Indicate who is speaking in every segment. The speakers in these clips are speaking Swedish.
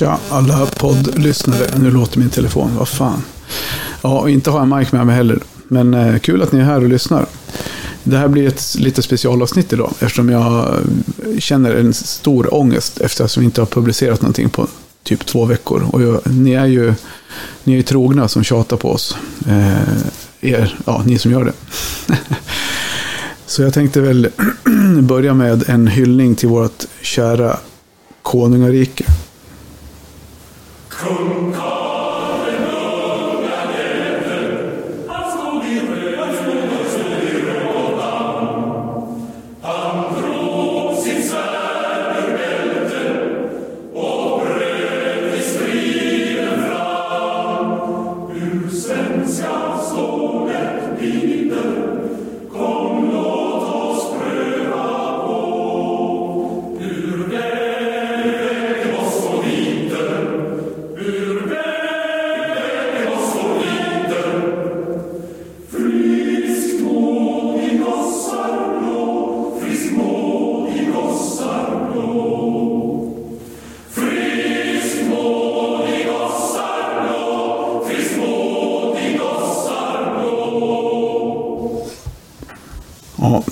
Speaker 1: Tja alla poddlyssnare. Nu låter min telefon. Vad fan. Ja, och inte har jag mic med mig heller. Men eh, kul att ni är här och lyssnar. Det här blir ett lite specialavsnitt idag eftersom jag eh, känner en stor ångest eftersom vi inte har publicerat någonting på typ två veckor. Och jag, ni är ju ni är ju trogna som tjatar på oss. Eh, er, ja, ni som gör det. Så jag tänkte väl börja med en hyllning till vårt kära konungarike.
Speaker 2: Kung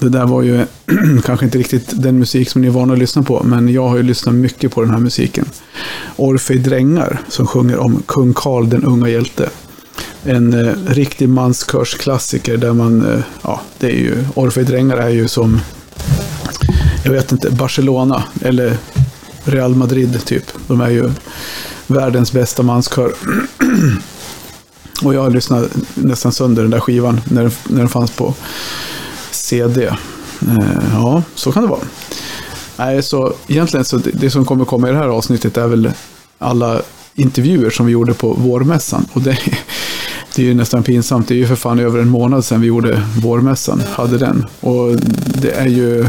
Speaker 1: det där var ju kanske inte riktigt den musik som ni är vana att lyssna på, men jag har ju lyssnat mycket på den här musiken. Orfej Drängar som sjunger om kung Karl den unga hjälte. En eh, riktig manskörsklassiker där man, eh, ja, det är ju, Orfej Drängar är ju som, jag vet inte, Barcelona eller Real Madrid typ. De är ju världens bästa manskör. Och jag lyssnade nästan sönder den där skivan när den, när den fanns på CD. Eh, ja, så kan det vara. Nej, så egentligen så det, det som kommer komma i det här avsnittet är väl alla intervjuer som vi gjorde på vårmässan. Och det, det är ju nästan pinsamt. Det är ju för fan över en månad sedan vi gjorde vårmässan. Hade den. Och det är ju...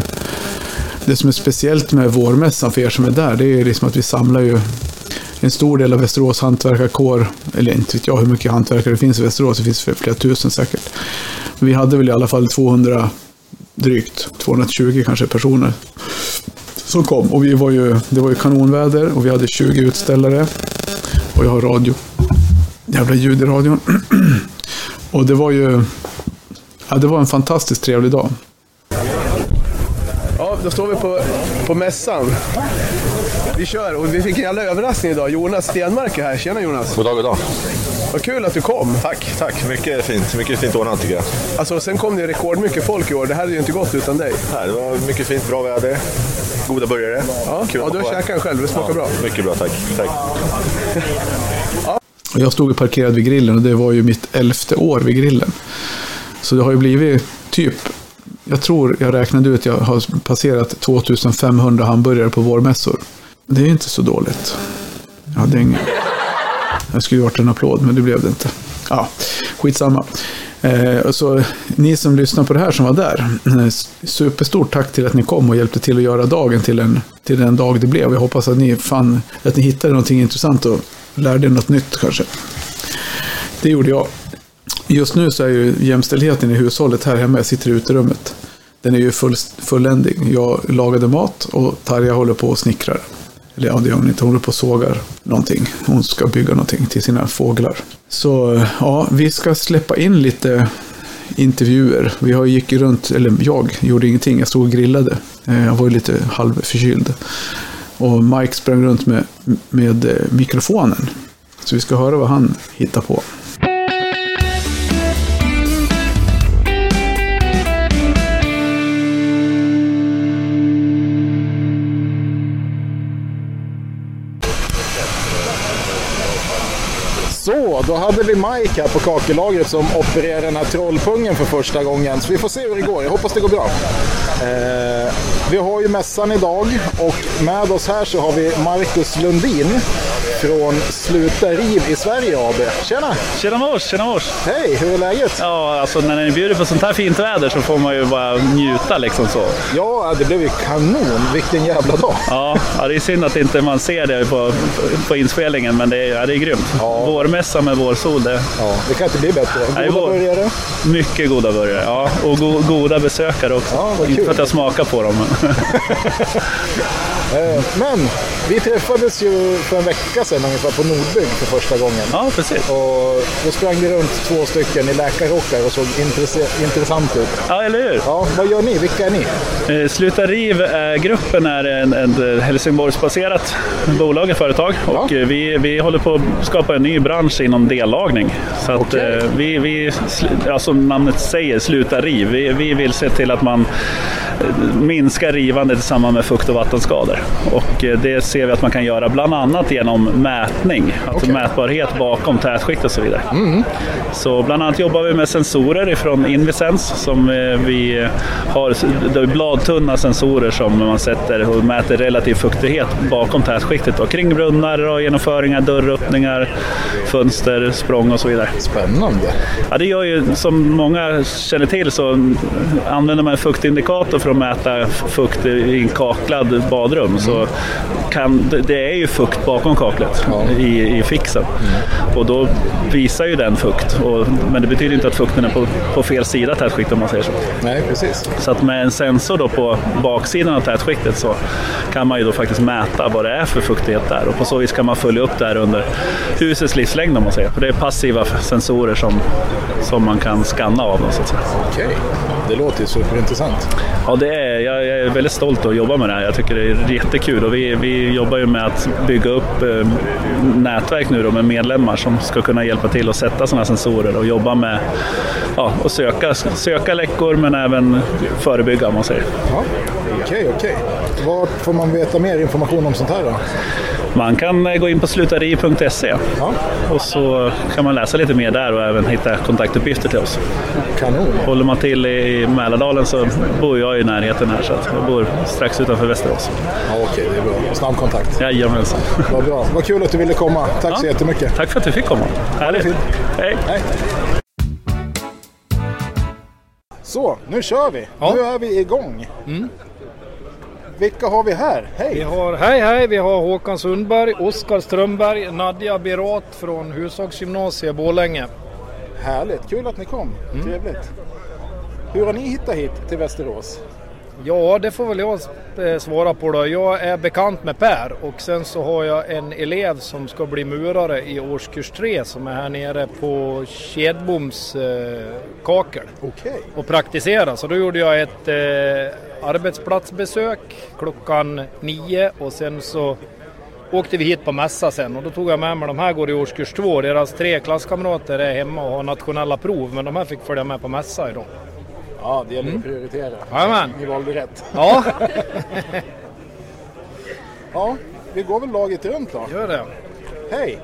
Speaker 1: Det som är speciellt med vårmässan för er som är där, det är ju liksom att vi samlar ju en stor del av Västerås hantverkarkår, eller inte vet jag hur mycket hantverkare det finns i Västerås, det finns flera tusen säkert. Vi hade väl i alla fall 200, drygt 220 kanske personer som kom. Och vi var ju, det var ju kanonväder och vi hade 20 utställare. Och jag har radio. Jävla ljud i radion. och det var ju, ja, det var en fantastiskt trevlig dag. Ja, då står vi på, på mässan. Vi kör och vi fick en jävla överraskning idag. Jonas Stenmark är här. Tjena Jonas!
Speaker 3: God dag, god dag.
Speaker 1: Vad kul att du kom.
Speaker 3: Tack, tack. Mycket fint. Mycket fint ordnat tycker jag.
Speaker 1: Alltså, sen kom det rekordmycket folk i år. Det här hade ju inte gått utan dig.
Speaker 3: Här, det var mycket fint, bra väder. Goda burgare.
Speaker 1: Ja,
Speaker 3: Kul
Speaker 1: ja du har käkat den själv. Det smakar bra.
Speaker 3: Mycket bra, tack. tack.
Speaker 1: Och Jag stod parkerad vid grillen och det var ju mitt elfte år vid grillen. Så det har ju blivit typ, jag tror jag räknade ut, jag har passerat 2500 hamburgare på vårmässor. Det är inte så dåligt. Jag hade ingen... Jag skulle gjort varit en applåd, men det blev det inte. Ja, skitsamma. Eh, så, ni som lyssnar på det här som var där, eh, superstort tack till att ni kom och hjälpte till att göra dagen till, en, till den dag det blev. Jag hoppas att ni fann att ni hittade någonting intressant och lärde er något nytt kanske. Det gjorde jag. Just nu så är ju jämställdheten i hushållet här hemma, jag sitter i uterummet. Den är ju full, fulländig. Jag lagade mat och Tarja håller på och snickrar. Eller ja, det gör hon inte. Hon håller på och sågar någonting. Hon ska bygga någonting till sina fåglar. Så ja, vi ska släppa in lite intervjuer. Vi har gick ju runt, eller jag gjorde ingenting. Jag stod och grillade. Eh, jag var ju lite halvförkyld. Och Mike sprang runt med, med eh, mikrofonen. Så vi ska höra vad han hittar på.
Speaker 4: Då hade vi Mike här på kakelagret som opererar den här trollpungen för första gången. Så vi får se hur det går. Jag hoppas det går bra. Eh, vi har ju mässan idag och med oss här så har vi Marcus Lundin från Sluta Riv i Sverige AB. Tjena!
Speaker 5: Tjena mors, tjena mors!
Speaker 4: Hej, hur är läget?
Speaker 5: Ja, alltså när ni bjuder på sånt här fint väder så får man ju bara njuta liksom så.
Speaker 4: Ja, det blev ju kanon. Vilken jävla dag.
Speaker 5: Ja, ja det är synd att inte man ser det på, på inspelningen, men det är, ja, det är grymt.
Speaker 4: Ja.
Speaker 5: Vårmässa med vårsol, det
Speaker 4: Ja, det kan inte bli bättre.
Speaker 5: Nej,
Speaker 4: Goda
Speaker 5: vår-
Speaker 4: burgare.
Speaker 5: mycket goda burgare. Ja, och go, goda besökare också.
Speaker 4: Ja,
Speaker 5: inte för att jag smakar på dem. Men.
Speaker 4: Eh, Men Vi träffades ju för en vecka sedan ungefär på Nordbygg för första gången.
Speaker 5: Ja, precis.
Speaker 4: Och då sprang det runt två stycken i läkarrockar och såg intresse- intressant ut.
Speaker 5: Ja, eller hur?
Speaker 4: Ja, vad gör ni? Vilka är ni?
Speaker 5: Eh, Sluta riv-gruppen är en, en Helsingborgsbaserat bolag, ett företag. Och eh, vi, vi håller på att skapa en ny bransch inom dellagning. Så att eh, vi, vi ja, som namnet säger, sluta riv. Vi, vi vill se till att man eh, minskar rivandet i samband med fukt och vattenskador. Och eh, det ser vi att man kan göra bland annat genom mätning. Alltså
Speaker 4: Okej.
Speaker 5: mätbarhet bakom tätskikt och så vidare. Så bland annat jobbar vi med sensorer ifrån Invisense som eh, vi har det är bladtunna sensorer som man sätter och mäter relativ fuktighet bakom tätskiktet och kring brunnar och genomföringar, dörröppningar, fönster, språng och så vidare.
Speaker 4: Spännande.
Speaker 5: Ja, det gör ju som många känner till så använder man en fuktindikator för att mäta fukt i en kaklad badrum. Så kan, det- det är ju fukt bakom kaklet i, i fixen. Och då visar ju den fukt. Och, men det betyder inte att fukten är på, på fel sida tätskikt om man säger så.
Speaker 4: Nej, precis.
Speaker 5: Så att med en sensor då på baksidan av tätskiktet så kan man ju då faktiskt mäta vad det är för fuktighet där och på så vis kan man följa upp det här under husets livslängd om man säger. För det är passiva sensorer som, som man kan skanna av. Då, så att säga.
Speaker 4: Okej, det låter ju superintressant.
Speaker 5: Ja, det är, jag, jag är väldigt stolt att jobba med det här. Jag tycker det är jättekul och vi, vi jobbar ju med att bygga upp eh, nätverk nu då med medlemmar som ska kunna hjälpa till att sätta sådana sensorer och jobba med ja, och söka, söka läckor men även förebygga om man säger.
Speaker 4: Ja, okej, okej. Var får man veta mer information om sånt här då?
Speaker 5: Man kan eh, gå in på slutari.se
Speaker 4: Ja,
Speaker 5: och så kan man läsa lite mer där och även hitta kontaktuppgifter till oss.
Speaker 4: kanon.
Speaker 5: Håller man till i Mälardalen så bor jag i närheten här så jag bor strax utanför Västerås.
Speaker 4: Ja, okej, det är bra. Snabb kontakt.
Speaker 5: Jajamensan.
Speaker 4: Vad bra. Vad kul att du ville komma. Tack så
Speaker 5: Ja.
Speaker 4: jättemycket.
Speaker 5: Tack för att du fick komma. Härligt. Hej.
Speaker 4: Hej. Så, nu kör vi.
Speaker 6: Ja.
Speaker 4: Nu är vi igång. Vilka har vi här?
Speaker 6: Vi
Speaker 4: Hej!
Speaker 6: har, hej hej, vi har Håkan Sundberg, Oskar Strömberg, Nadja Berat från Hushagsgymnasiet Borlänge.
Speaker 4: Härligt, kul att ni kom.
Speaker 6: Mm.
Speaker 4: Trevligt. Hur har ni hittat hit till Västerås?
Speaker 6: Ja, det får väl jag eh, svara på då. Jag är bekant med Per och sen så har jag en elev som ska bli murare i årskurs 3 som är här nere på Kedboms eh, kakel
Speaker 4: Okej.
Speaker 6: och praktisera. Så då gjorde jag ett eh, arbetsplatsbesök klockan nio och sen så åkte vi hit på mässa sen och då tog jag med mig, de här går i årskurs 2, deras tre klasskamrater är hemma och har nationella prov men de här fick följa med på mässa idag.
Speaker 4: Ja, det gäller att prioritera.
Speaker 6: Jajamän.
Speaker 4: Ni valde rätt.
Speaker 6: Ja,
Speaker 4: Ja, vi går väl laget runt då.
Speaker 6: gör det.
Speaker 4: Hej!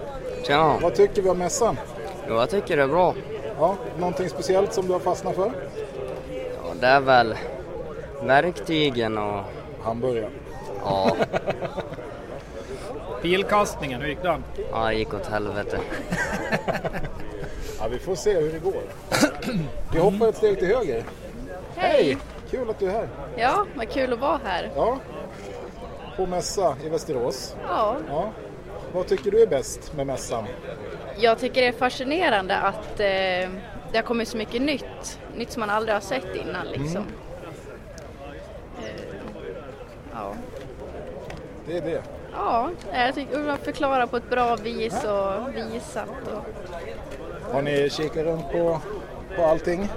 Speaker 7: Tjena!
Speaker 4: Vad tycker vi om mässan?
Speaker 7: Jo, jag tycker det är bra.
Speaker 4: Ja, någonting speciellt som du har fastnat för?
Speaker 7: Ja, det är väl verktygen och
Speaker 4: Hamburgare.
Speaker 7: ja,
Speaker 6: Pilkastningen, hur gick den?
Speaker 7: ja det gick åt helvete.
Speaker 4: Ja, vi får se hur det går. Vi hoppar ett steg till höger. Hej! Kul att du är här.
Speaker 8: Ja, vad kul att vara här.
Speaker 4: Ja, på mässa i Västerås.
Speaker 8: Ja,
Speaker 4: Ja. Vad tycker du är bäst med mässan?
Speaker 8: jag tycker det är fascinerande att eh, det har kommit så mycket nytt. Nytt som man aldrig har sett innan liksom. Eh, ja.
Speaker 4: Det är det.
Speaker 8: ja, jag tycker man förklarar på ett bra vis och visat. Och,
Speaker 4: Har ni kikat runt på, på allting?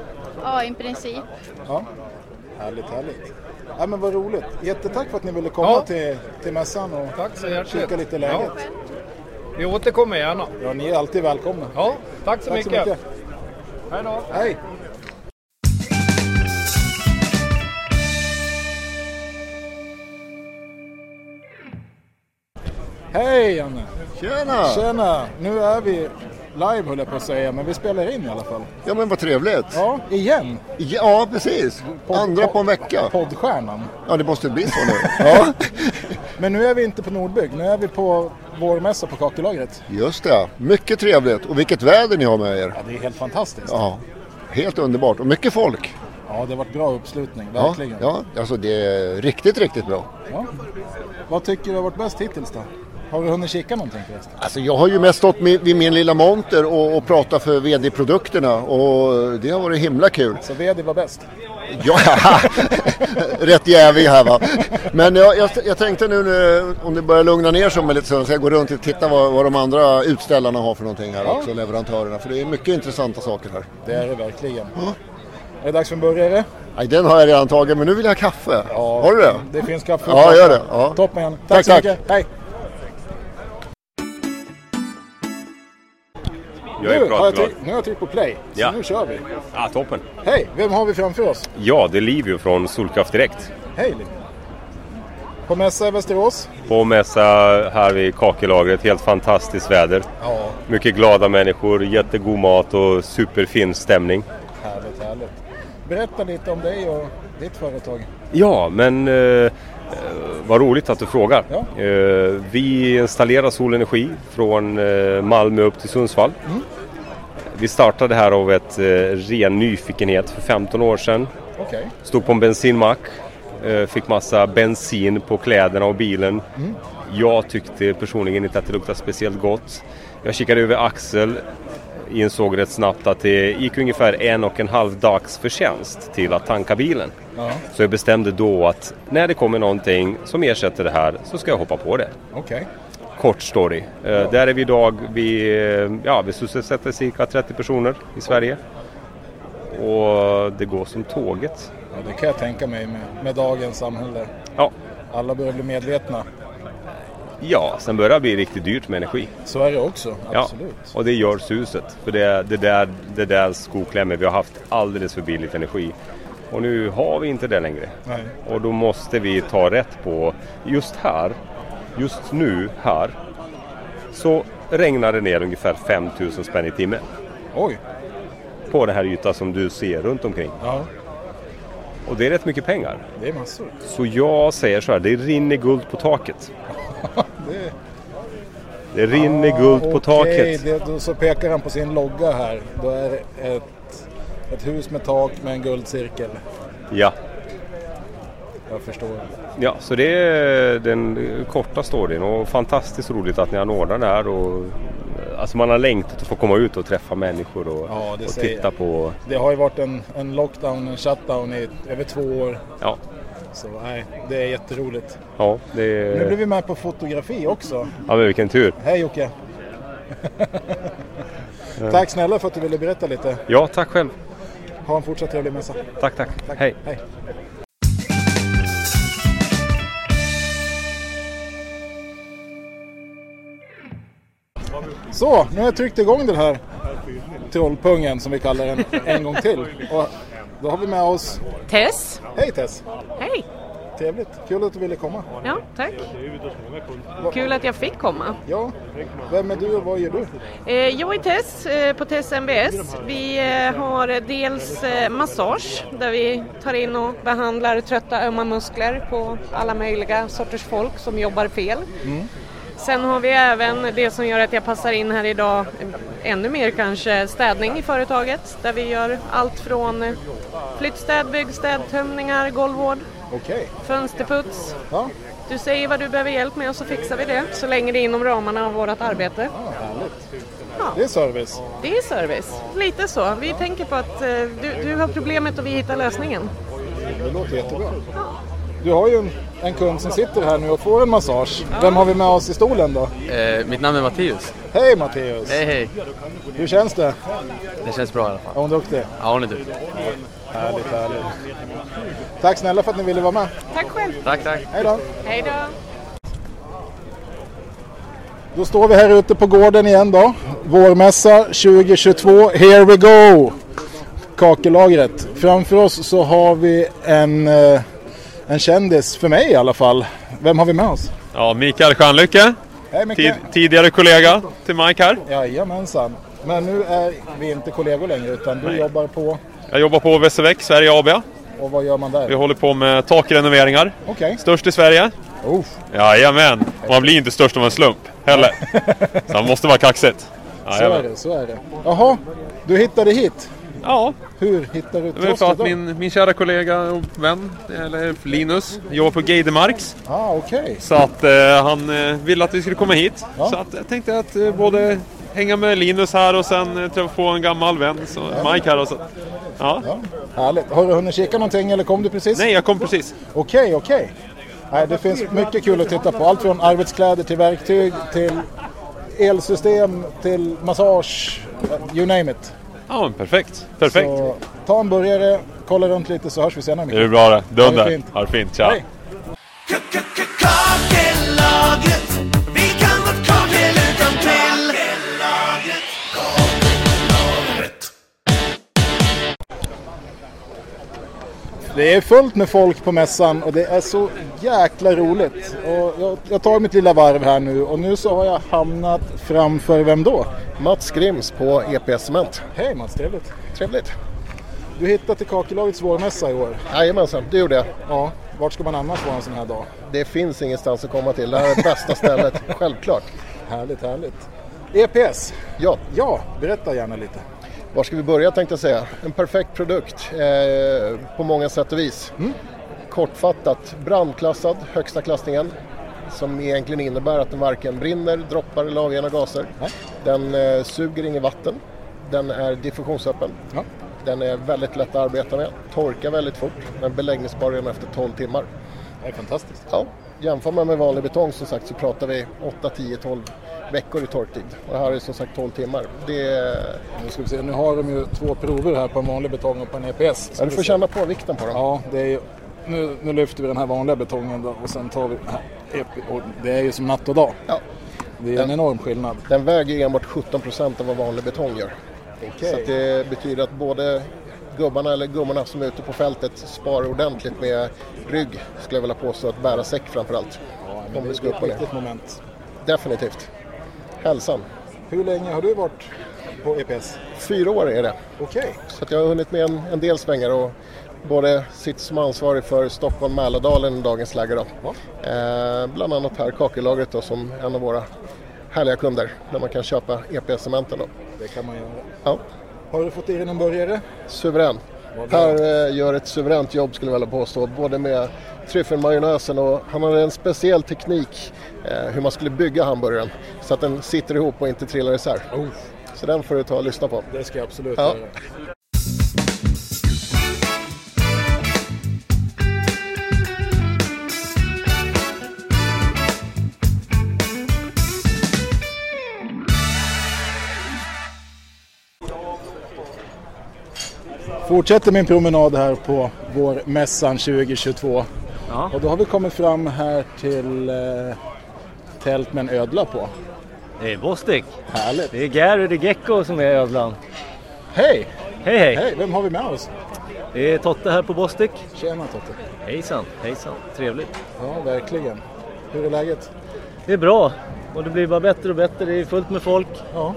Speaker 8: ja, i princip.
Speaker 4: Ja. Härligt, härligt. Ja, men vad roligt. Jättetack för att ni ville komma
Speaker 6: Ja.
Speaker 4: till, till mässan och
Speaker 6: Tack så hjärtligt.
Speaker 4: kika lite läget.
Speaker 6: Ja, vi återkommer gärna.
Speaker 4: Ja, ni är alltid välkomna.
Speaker 6: Ja, tack så
Speaker 4: Tack så
Speaker 6: mycket.
Speaker 4: mycket.
Speaker 6: Hej då.
Speaker 4: Hej! Hej Janne!
Speaker 9: Tjena!
Speaker 4: Tjena! Nu är vi live höll jag på att säga, men vi spelar in i alla fall.
Speaker 9: Ja men vad trevligt.
Speaker 4: Ja, igen!
Speaker 9: Ja, precis. Andra på en vecka.
Speaker 4: Poddstjärnan.
Speaker 9: Ja, det måste bli så nu. Ja,
Speaker 4: Men nu är vi inte på Nordbygg, nu är vi på vårmässa på Kakellagret.
Speaker 9: just det. Mycket trevligt. Och vilket väder ni har med er.
Speaker 4: Ja, det är helt fantastiskt.
Speaker 9: Ja, helt underbart. Och mycket folk.
Speaker 4: Ja, det har varit bra uppslutning,
Speaker 9: Ja,
Speaker 4: verkligen.
Speaker 9: ja, alltså det är riktigt, riktigt bra.
Speaker 4: Ja. Vad tycker du har varit bäst hittills då? Har du hunnit kika någonting förresten?
Speaker 9: Alltså jag har ju mest stått vid min lilla monter och, och pratat för VD-produkterna och det har varit himla kul.
Speaker 4: Så VD var bäst?
Speaker 9: Ja, rätt jävig här va. Men jag, jag, jag tänkte nu om det börjar lugna ner sig om lite så jag går runt och tittar vad, vad de andra utställarna har för någonting här
Speaker 4: Ja.
Speaker 9: också, leverantörerna. För det är mycket intressanta saker här.
Speaker 4: Det är det verkligen. Är det dags för en burgare?
Speaker 9: Nej, den har jag redan tagit men nu vill jag ha kaffe. Har du det?
Speaker 4: Det finns kaffe.
Speaker 9: Ja, gör det. Ja.
Speaker 4: Toppen. Tack,
Speaker 9: Tack,
Speaker 4: så
Speaker 9: tack.
Speaker 4: mycket. Hej.
Speaker 10: Jag är
Speaker 4: Nu har jag, tryckt, nu har jag tryckt på play. Så
Speaker 10: Ja.
Speaker 4: nu kör vi.
Speaker 10: Ja, toppen.
Speaker 4: Hej, vem har vi framför oss?
Speaker 10: Ja, det är Livio från Solkraft Direkt.
Speaker 4: Hej Liv. På mässa i Västerås.
Speaker 10: På mässa här vid kakelagret. Helt fantastiskt väder.
Speaker 4: Ja.
Speaker 10: Mycket glada människor, jättegod mat och superfin stämning.
Speaker 4: Härligt, härligt. Berätta lite om dig och ditt företag.
Speaker 10: Ja, men eh, vad roligt att du frågar.
Speaker 4: Ja.
Speaker 10: Eh, vi installerar solenergi från eh, Malmö upp till Sundsvall.
Speaker 4: Mm.
Speaker 10: Vi startade här av ett eh, ren nyfikenhet för 15 år sedan.
Speaker 4: Okej.
Speaker 10: Stod på en bensinmack, eh, fick massa bensin på kläderna och bilen.
Speaker 4: Mm.
Speaker 10: Jag tyckte personligen inte att det luktade speciellt gott. Jag kikade över axel, insåg rätt snabbt att det gick ungefär en och en halv dags förtjänst till att tanka bilen.
Speaker 4: Ja.
Speaker 10: Så jag bestämde då att när det kommer någonting som ersätter det här så ska jag hoppa på det.
Speaker 4: Okej.
Speaker 10: Kort story. Eh, Där är vi idag. Vi, eh, ja, vi sysselsätter cirka 30 personer i Sverige. Och det går som tåget.
Speaker 4: Ja, det kan jag tänka mig med, med dagens samhälle.
Speaker 10: Ja.
Speaker 4: Alla börjar bli medvetna.
Speaker 10: Ja, sen börjar det bli riktigt dyrt med energi.
Speaker 4: Så är det också.
Speaker 10: Ja,
Speaker 4: Absolut.
Speaker 10: och det gör suset. För det, det, där, det där skoklämmer. Vi har haft alldeles för billigt energi. Och nu har vi inte det längre.
Speaker 4: Nej.
Speaker 10: Och då måste vi ta rätt på, just här, just nu här, så regnar det ner ungefär 5000 spänn i timmen.
Speaker 4: Oj.
Speaker 10: På den här ytan som du ser runt omkring.
Speaker 4: Ja,
Speaker 10: Och det är rätt mycket pengar.
Speaker 4: det är massor.
Speaker 10: Så jag säger så här, det rinner guld på taket.
Speaker 4: Det...
Speaker 10: Det rinner guld på
Speaker 4: Okej,
Speaker 10: taket.
Speaker 4: det, då så pekar han på sin logga här. Då är ett, ett hus med tak med en guldcirkel.
Speaker 10: Ja.
Speaker 4: Jag förstår.
Speaker 10: Ja, så det är den korta storyn och fantastiskt roligt att ni anordnar det här. Och, alltså man har längtat att få komma ut och träffa människor och,
Speaker 4: Ja,
Speaker 10: och titta på...
Speaker 4: Det har ju varit en, en lockdown, en shutdown i över två år.
Speaker 10: Ja,
Speaker 4: Så nej, det är jätteroligt.
Speaker 10: ja, det
Speaker 4: Nu blir
Speaker 10: är...
Speaker 4: vi med på fotografi också.
Speaker 10: Ja, men vilken tur.
Speaker 4: Hej Jocke! Tack snälla för att du ville berätta lite.
Speaker 10: Ja, tack själv.
Speaker 4: Ha en fortsatt trevlig mässa.
Speaker 10: Tack, tack. Hej.
Speaker 4: Hej. Så, nu har jag tryckt igång den här trollpungen som vi kallar den en gång till. Och då har vi med oss...
Speaker 11: Tess.
Speaker 4: Hej Tess! Trevligt, kul att du ville komma.
Speaker 11: Ja, tack. Kul att jag fick komma.
Speaker 4: Ja, vem är du och vad gör du?
Speaker 11: Eh, Jag är Tess eh, på Tess MBS. Vi eh, har dels massage där vi tar in och behandlar trötta ömma muskler på alla möjliga sorters folk som jobbar fel. Sen har vi även det som gör att jag passar in här idag ännu mer kanske städning i företaget där vi gör allt från flyttstäd, byggstäd, tömningar, golvvård,
Speaker 4: Okej.
Speaker 11: fönsterputs.
Speaker 4: Ja,
Speaker 11: Du säger vad du behöver hjälp med och så fixar vi det så länge det är inom ramarna av vårt arbete.
Speaker 4: härligt. Det är service.
Speaker 11: Det är service, lite så. Vi tänker på att eh, du, du har problemet och vi hittar lösningen.
Speaker 4: Det låter jättebra. Du har ju en, en kund som sitter här nu och får en massage. Vem har vi med oss i stolen då?
Speaker 12: Eh, mitt namn är Matteus.
Speaker 4: Hej Matteus!
Speaker 12: Hej hej.
Speaker 4: Hur känns det?
Speaker 12: Det känns bra i alla fall.
Speaker 4: Är hon duktig?
Speaker 12: Ja, hon är duktig.
Speaker 4: Härligt, härligt. Tack snälla för att ni ville vara med.
Speaker 11: Tack själv.
Speaker 12: Tack, tack.
Speaker 4: Hej då!
Speaker 11: Hej då.
Speaker 4: Då står vi här ute på gården igen då. Vårmässa 2022. Here we go! Kakelagret. Framför oss så har vi en, eh, en kändis, för mig i alla fall. Vem har vi med oss?
Speaker 13: Ja, Mikael Stjärnlycke.
Speaker 4: Hej Micke!
Speaker 13: Tid, tidigare kollega till Mike här.
Speaker 4: Jajamensan. Men nu är vi inte kollegor längre utan du
Speaker 13: Nej.
Speaker 4: jobbar på...
Speaker 13: Jag jobbar på Västerväck, Sverige AB.
Speaker 4: Och vad gör man där?
Speaker 13: Vi håller på med takrenoveringar.
Speaker 4: Okej.
Speaker 13: Störst i Sverige.
Speaker 4: Oh.
Speaker 13: Jajamän. Man blir inte störst av en slump heller. Så man måste vara kaxigt.
Speaker 4: Så är det, så är det. Jaha, du hittade hit.
Speaker 13: Ja.
Speaker 4: Hur hittade du till oss idag?
Speaker 13: min, min kära kollega och vän, eller Linus, jobbar på Geidemarks.
Speaker 4: Ah, okej.
Speaker 13: Så att eh, han eh, ville att vi skulle komma hit. Så att jag tänkte att eh, både hänga med Linus här och sen eh, träffa på en gammal vän, så Mike här och så. Ja,
Speaker 4: Härligt. Har du hunnit kika någonting eller kom du precis?
Speaker 13: Nej, jag kom precis.
Speaker 4: Okej, okej. Nej, Det finns mycket kul att titta på. Allt från arbetskläder till verktyg till elsystem till massage. You name it.
Speaker 13: Ja, men perfekt. Perfekt.
Speaker 4: Så ta en burgare, kolla runt lite så hörs vi senare. Micke.
Speaker 13: Det är bra det.
Speaker 4: Ha det
Speaker 13: Dunder.
Speaker 4: fint.
Speaker 13: Ha det fint. Tja.
Speaker 4: Hej. Det är fullt med folk på mässan och det är så jäkla roligt. Och jag, jag tar mitt lilla varv här nu och nu så har jag hamnat framför vem då?
Speaker 14: Mats Grims på EPS Cement.
Speaker 4: Hej Mats, trevligt.
Speaker 14: Trevligt.
Speaker 4: Du hittade till Kakellagets vårmässa i år.
Speaker 14: Jajamensan, det gjorde jag.
Speaker 4: Ja, vart ska man annars vara en sån här dag?
Speaker 14: Det finns ingenstans att komma till. Det här är bästa stället, självklart.
Speaker 4: Härligt, härligt. EPS?
Speaker 14: Ja.
Speaker 4: Ja, berätta gärna lite.
Speaker 14: Var ska vi börja tänkte jag säga. En perfekt produkt eh, på många sätt och vis. Kortfattat, brandklassad, högsta klassningen. Som egentligen innebär att den varken brinner, droppar eller avger gaser. Den eh, suger inget vatten. Den är diffusionsöppen. Den är väldigt lätt att arbeta med, torkar väldigt fort, men beläggningsbar redan efter 12 timmar.
Speaker 4: Det är fantastiskt.
Speaker 14: Ja, jämför man med vanlig betong som sagt så pratar vi 8, 10, 12 veckor i torktid. Och här är som sagt 12 timmar. Det.
Speaker 4: Nu ska vi se, nu har de ju två prover här på en vanlig betong och på en EPS.
Speaker 14: Ja, du får känna på vikten på dem.
Speaker 4: Ja, det är ju, nu, nu lyfter vi den här vanliga betongen då, och sen tar vi den EP, och det är ju som natt och dag.
Speaker 14: Ja.
Speaker 4: Det är en enorm skillnad.
Speaker 14: Den väger enbart 17 procent av vad vanlig betong gör.
Speaker 4: Okej.
Speaker 14: Så det betyder att både gubbarna eller gummorna som är ute på fältet sparar ordentligt med rygg, skulle jag vilja påstå, att bära säck framförallt.
Speaker 4: men
Speaker 14: Om
Speaker 4: det
Speaker 14: vi ska
Speaker 4: är ett viktigt moment.
Speaker 14: Definitivt. Hälsan.
Speaker 4: Hur länge har du varit på EPS?
Speaker 14: Fyra år är det.
Speaker 4: Okej.
Speaker 14: Så att jag har hunnit med en, en del svängar och både sitter som ansvarig för Stockholm Mälardalen i dagens läge. Då. Eh, bland annat här Kakellagret då, som en av våra härliga kunder där man kan köpa EPS-cementen.
Speaker 4: Det kan man göra.
Speaker 14: Ja.
Speaker 4: Har du fått i dig någon burgare?
Speaker 14: Suverän. Per eh, gör ett suveränt jobb skulle jag vilja påstå. Både med tryffelmajonnäsen och han har en speciell teknik eh, hur man skulle bygga hamburgaren. Så att den sitter ihop och inte trillar isär. Så den får du ta och lyssna på.
Speaker 4: Det ska jag absolut
Speaker 14: Ja.
Speaker 4: göra. Fortsätter min promenad här på vår mässan 2022.
Speaker 15: Ja.
Speaker 4: Och då har vi kommit fram här till eh, tält med en ödla på.
Speaker 15: Det är Bostik.
Speaker 4: Härligt.
Speaker 15: Det är Gary the Gecko som är ödlan.
Speaker 4: Hej!
Speaker 15: Hej hej!
Speaker 4: Hej, vem har vi med oss?
Speaker 15: Det är Totte här på Bostik.
Speaker 4: Tjena Totte.
Speaker 15: Hejsan, hejsan. Trevligt.
Speaker 4: Ja, verkligen. Hur är läget?
Speaker 15: Det är bra och det blir bara bättre och bättre. Det är fullt med folk.
Speaker 4: Ja.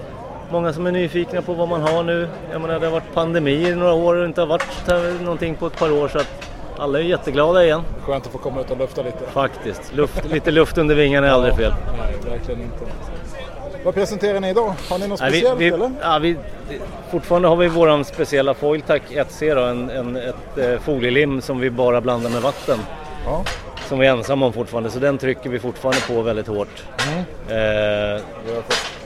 Speaker 15: Många som är nyfikna på vad man har nu. Jag menar, det har varit pandemi i några år och inte har varit någonting på ett par år så att alla är jätteglada igen.
Speaker 4: Skönt att få komma ut och lufta lite.
Speaker 15: Faktiskt. Luft, lite luft under vingarna är aldrig fel.
Speaker 4: Nej, verkligen inte. Vad presenterar ni idag? Har ni något
Speaker 15: Nej, vi,
Speaker 4: speciellt
Speaker 15: vi,
Speaker 4: eller?
Speaker 15: ja, vi, fortfarande har vi våran speciella Foiltac 1C då, en, en, ett eh, folielim som vi bara blandar med vatten.
Speaker 4: Ja.
Speaker 15: Som vi är ensamma om fortfarande, så den trycker vi fortfarande på väldigt hårt.
Speaker 4: Mm.
Speaker 15: Eh,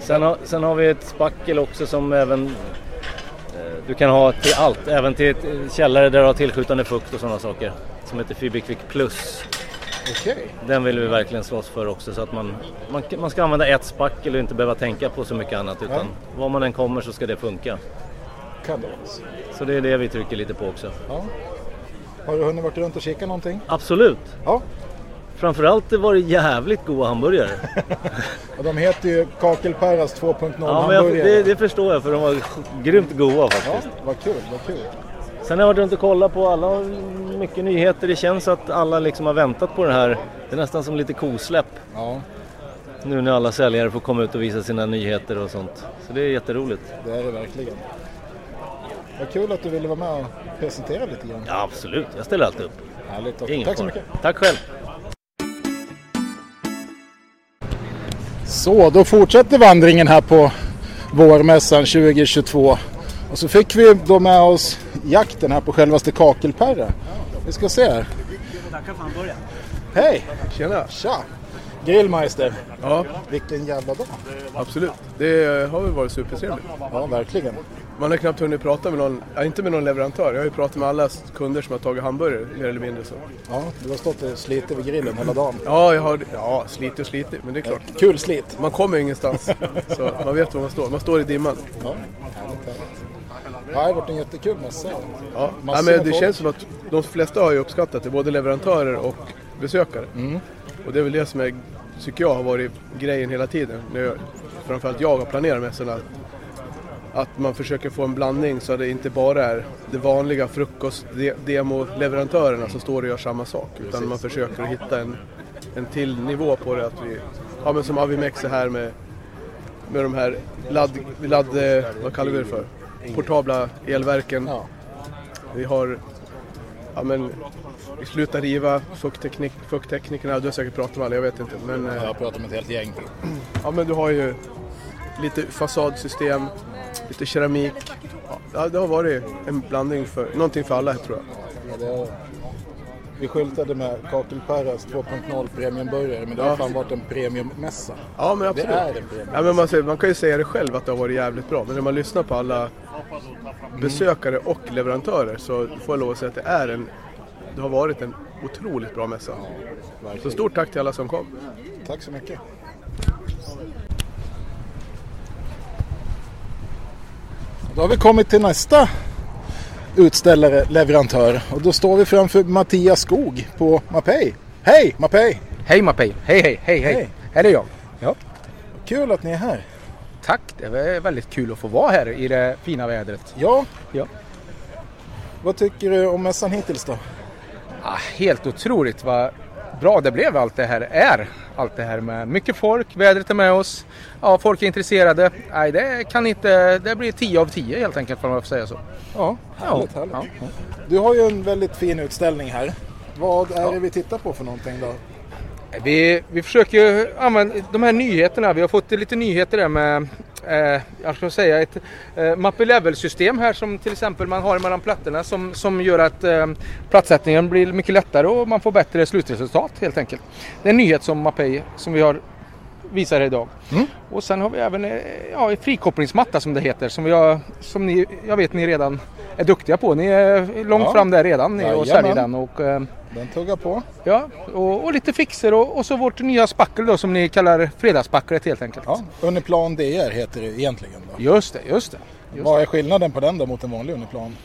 Speaker 15: sen, har, sen har vi ett spackel också som även eh, du kan ha till allt, även till ett eh, källare där du har tillskjutande fukt och sådana saker. Som heter Fiberquick Plus.
Speaker 4: Okej.
Speaker 15: Den vill vi verkligen slåss för också så att man, man, man ska använda ett spackel och inte behöva tänka på så mycket annat utan
Speaker 4: Ja.
Speaker 15: var man än kommer så ska det funka.
Speaker 4: Vara.
Speaker 15: Så det är det vi trycker lite på också.
Speaker 4: Ja. Har du hunnit varit runt och kika någonting?
Speaker 15: Absolut!
Speaker 4: Ja.
Speaker 15: Framförallt var det jävligt goda hamburgare.
Speaker 4: Och de heter ju Kakelperras 2.0
Speaker 15: ja, men jag,
Speaker 4: hamburgare.
Speaker 15: det, det förstår jag för de var grymt goda
Speaker 4: Ja,
Speaker 15: faktiskt.
Speaker 4: vad kul, vad kul.
Speaker 15: Sen har jag varit runt och kollat på alla, mycket nyheter. Det känns att alla liksom har väntat på det här. Det är nästan som lite kosläpp.
Speaker 4: Ja,
Speaker 15: Nu när alla säljare får komma ut och visa sina nyheter och sånt. Så det är jätteroligt.
Speaker 4: det är det verkligen. Vad kul att du ville vara med och presentera lite grann.
Speaker 15: Ja, absolut. Jag ställer alltid upp.
Speaker 4: Härligt. Tack så mycket.
Speaker 15: Tack själv.
Speaker 4: Så, då fortsätter vandringen här på vårmässan 2022. Och så fick vi då med oss jakten här på självaste Kakelperra. Vi ska se här. Hej!
Speaker 1: Tjena!
Speaker 4: Tja! Grillmeister.
Speaker 1: Ja,
Speaker 4: Vilken jävla dag.
Speaker 1: absolut. Det har väl varit supertrevligt.
Speaker 4: Ja, verkligen.
Speaker 16: Man har knappt hunnit prata med någon, ja, inte med någon leverantör. Jag har ju pratat med alla kunder som har tagit hamburgare mer eller mindre så.
Speaker 4: Ja, du har stått och slitit vid grillen hela dagen.
Speaker 16: Ja, jag har ja, slitit och slitit, men det är klart.
Speaker 4: Kul slit.
Speaker 16: Man kommer ingenstans. så man vet var man står. Man står i dimman.
Speaker 4: Ja, det har varit en jättekul mässa.
Speaker 16: Ja, ja men det känns som att de flesta har ju uppskattat det, både leverantörer och besökare.
Speaker 4: Mm.
Speaker 16: Och det är väl det som är, tycker jag har varit grejen hela tiden. När jag, framförallt jag har planerat mässorna. Att, man försöker få en blandning så att det inte bara är det vanliga frukost-demo-leverantörerna som står och gör samma sak. Utan man försöker hitta en, en till nivå på det. Att vi, ja men som Avimex är här med, med de här ladd, ladd, eh, vad kallar vi det för? Portabla elverken. Vi har, ja men, vi slutar riva, fuktteknik, fuktteknikerna, du har säkert pratat med alla, jag vet inte. Men,
Speaker 4: Jag har pratat med ett helt gäng.
Speaker 16: Ja men du har ju lite fasadsystem, lite keramik. Ja, det har varit en blandning för, någonting för alla tror jag.
Speaker 4: Ja. Vi skyltade med Kakelperras 2.0 premiumburgare men det har
Speaker 16: Ja.
Speaker 4: fan varit en premiummässa.
Speaker 16: Ja men absolut.
Speaker 4: Det är en premium.
Speaker 16: Ja, men man, säger, man kan ju säga det själv att det har varit jävligt bra. Men när man lyssnar på alla besökare och leverantörer så får jag lov att säga att det är en det har varit en otroligt bra mässa. Så stort tack till alla som kom.
Speaker 4: Tack så mycket. Då har vi kommit till nästa utställare, leverantör. Och då står vi framför Mattias Skog på Mapei. Hej Mapei!
Speaker 17: Hej Mapei! Hej hej hej hej! Här är jag. Ja.
Speaker 4: Kul att ni är här.
Speaker 17: Tack! Det var väldigt kul att få vara här i det fina vädret.
Speaker 4: Ja.
Speaker 17: ja.
Speaker 4: Vad tycker du om mässan hittills då?
Speaker 17: Ah, helt otroligt vad bra det blev allt det här är. Allt det här med mycket folk, vädret är med oss, ja, folk är intresserade. Nej, det kan inte, det blir 10 av 10 helt enkelt får man få säga så.
Speaker 4: Ja, härligt, härligt. Du har ju en väldigt fin utställning här. Vad är det vi tittar på för någonting då?
Speaker 17: Vi, vi försöker använda de här nyheterna. Vi har fått lite nyheter där med eh, jag ska säga ett eh, Mappy Level-system här som till exempel man har mellan plattorna som, som gör att eh, plattsättningen blir mycket lättare och man får bättre slutresultat helt enkelt. Det är en nyhet som Mapei som vi har visar här idag. Och sen har vi även eh, ja, frikopplingsmatta som det heter som, har, som ni, jag vet ni redan är duktiga på. Ni är långt
Speaker 4: Ja.
Speaker 17: fram där redan ni och säljer den. Och, eh,
Speaker 4: Den tuggar på.
Speaker 17: Ja, och, och lite fixer och, och så vårt nya spackel då som ni kallar fredagsspacklet helt enkelt.
Speaker 4: Ja, Uniplan DR heter det egentligen. Då.
Speaker 17: Just det, just det. Just
Speaker 4: Vad är skillnaden på den då mot en vanlig Uniplan?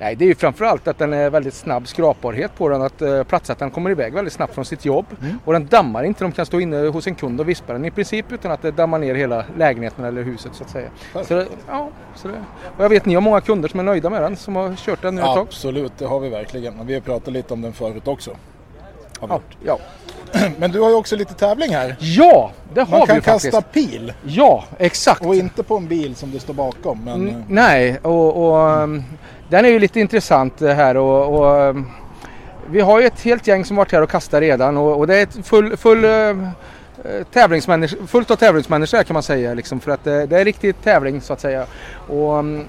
Speaker 17: Nej, det är ju framförallt att den är väldigt snabb skrapbarhet på den. Att uh, plattsättaren kommer iväg väldigt snabbt från sitt jobb.
Speaker 4: Mm.
Speaker 17: Och den dammar inte. De kan stå inne hos en kund och vispa den i princip utan att det dammar ner hela lägenheten eller huset så att säga. Så det, ja, så det, och jag vet ni har många kunder som är nöjda med den som har kört den nu ett tag.
Speaker 4: Absolut, det har vi verkligen. Och Vi har pratat lite om den förut också.
Speaker 17: Ja, ja.
Speaker 4: Men du har ju också lite tävling här.
Speaker 17: Ja, det har
Speaker 4: Man
Speaker 17: vi
Speaker 4: kan
Speaker 17: ju faktiskt.
Speaker 4: kasta pil.
Speaker 17: Ja, exakt.
Speaker 4: Och inte på en bil som det står bakom. Men...
Speaker 17: Mm, nej, och, och um, den är ju lite intressant det här och, och um, vi har ju ett helt gäng som varit här och kastat redan och, och det är ett full, full uh, tävlingsmänniskor, fullt av tävlingsmänniskor kan man säga liksom för att det, det är riktigt tävling så att säga. Och um, eh,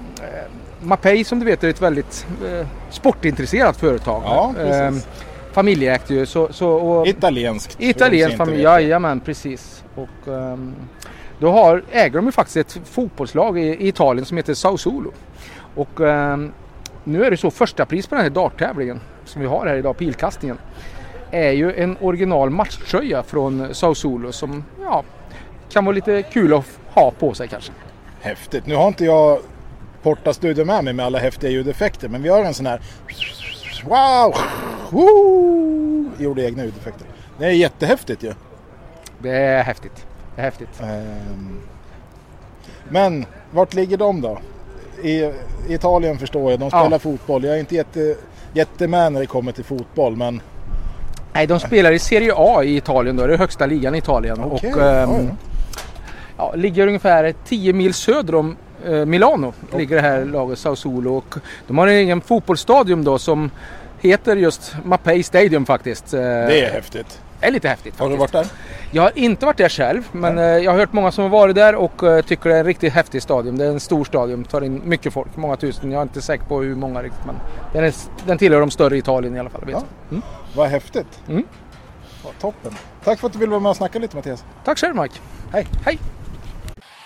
Speaker 17: Mapei som du vet är ett väldigt uh, sportintresserat företag.
Speaker 4: Ja, precis.
Speaker 17: Um, familjeägt ju. Så, så, och,
Speaker 4: Italienskt. för de som
Speaker 17: Italiensk
Speaker 4: inte
Speaker 17: familj, jajamän precis. Och, um, då har, äger de ju faktiskt ett fotbollslag i, i Italien som heter Sausulo. Och ehm, nu är det så första pris på den här darttävlingen som vi har här idag, pilkastningen. Är ju en original matchtröja från Sausulo som ja, kan vara lite kul att ha på sig kanske.
Speaker 4: Häftigt. Nu har inte jag Porta-studion med mig med alla häftiga ljudeffekter. Men vi har en sån här... Wow! Woo! Gjorde egna ljudeffekter. Det är jättehäftigt ju.
Speaker 17: Det är häftigt. Det är häftigt.
Speaker 4: Ehm, Men vart ligger de då? I Italien förstår jag, de
Speaker 17: Ja.
Speaker 4: spelar fotboll. Jag är inte jätte, jättemed när det kommer till fotboll men
Speaker 17: Nej, de spelar i Serie A i Italien då, det är högsta ligan i Italien.
Speaker 4: Okej,
Speaker 17: och,
Speaker 4: ja,
Speaker 17: ehm, ja, ligger ungefär 10 mil söder om Milano. Ligger det här laget Sausulo. Och de har en egen fotbollsstadion då som heter just Mapei Stadium faktiskt.
Speaker 4: det är häftigt.
Speaker 17: Det är lite häftigt.
Speaker 4: Har du varit där?
Speaker 17: Jag har inte varit där själv men eh, jag har hört många som har varit där och eh, tycker det är en riktigt häftig stadion. Det är en stor stadion, tar in mycket folk, många tusen. Jag är inte säker på hur många riktigt men den, är, den tillhör de större i Italien i alla fall. Vet jag. Mm.
Speaker 4: Vad häftigt.
Speaker 17: Mm.
Speaker 4: Vad toppen. Tack för att du ville vara med och snacka lite Mattias.
Speaker 17: Tack själv Mike.
Speaker 4: Hej.
Speaker 17: Hej.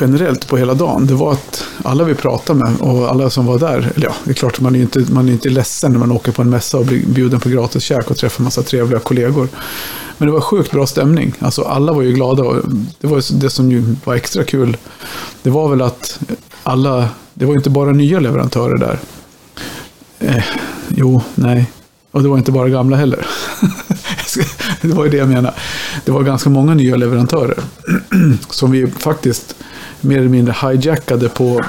Speaker 1: generellt på hela dagen, det var att alla vi pratade med och alla som var där, eller ja, det är klart man är ju inte, man är inte ledsen när man åker på en mässa och blir bjuden på gratis käk och träffar massa trevliga kollegor. Men det var sjukt bra stämning. Alltså alla var ju glada och det var ju det som ju var extra kul. Det var väl att alla, det var ju inte bara nya leverantörer där. Eh, jo, nej. Och det var inte bara gamla heller. det var ju det jag menade. Det var ganska många nya leverantörer. som vi faktiskt mer eller mindre hijackade på,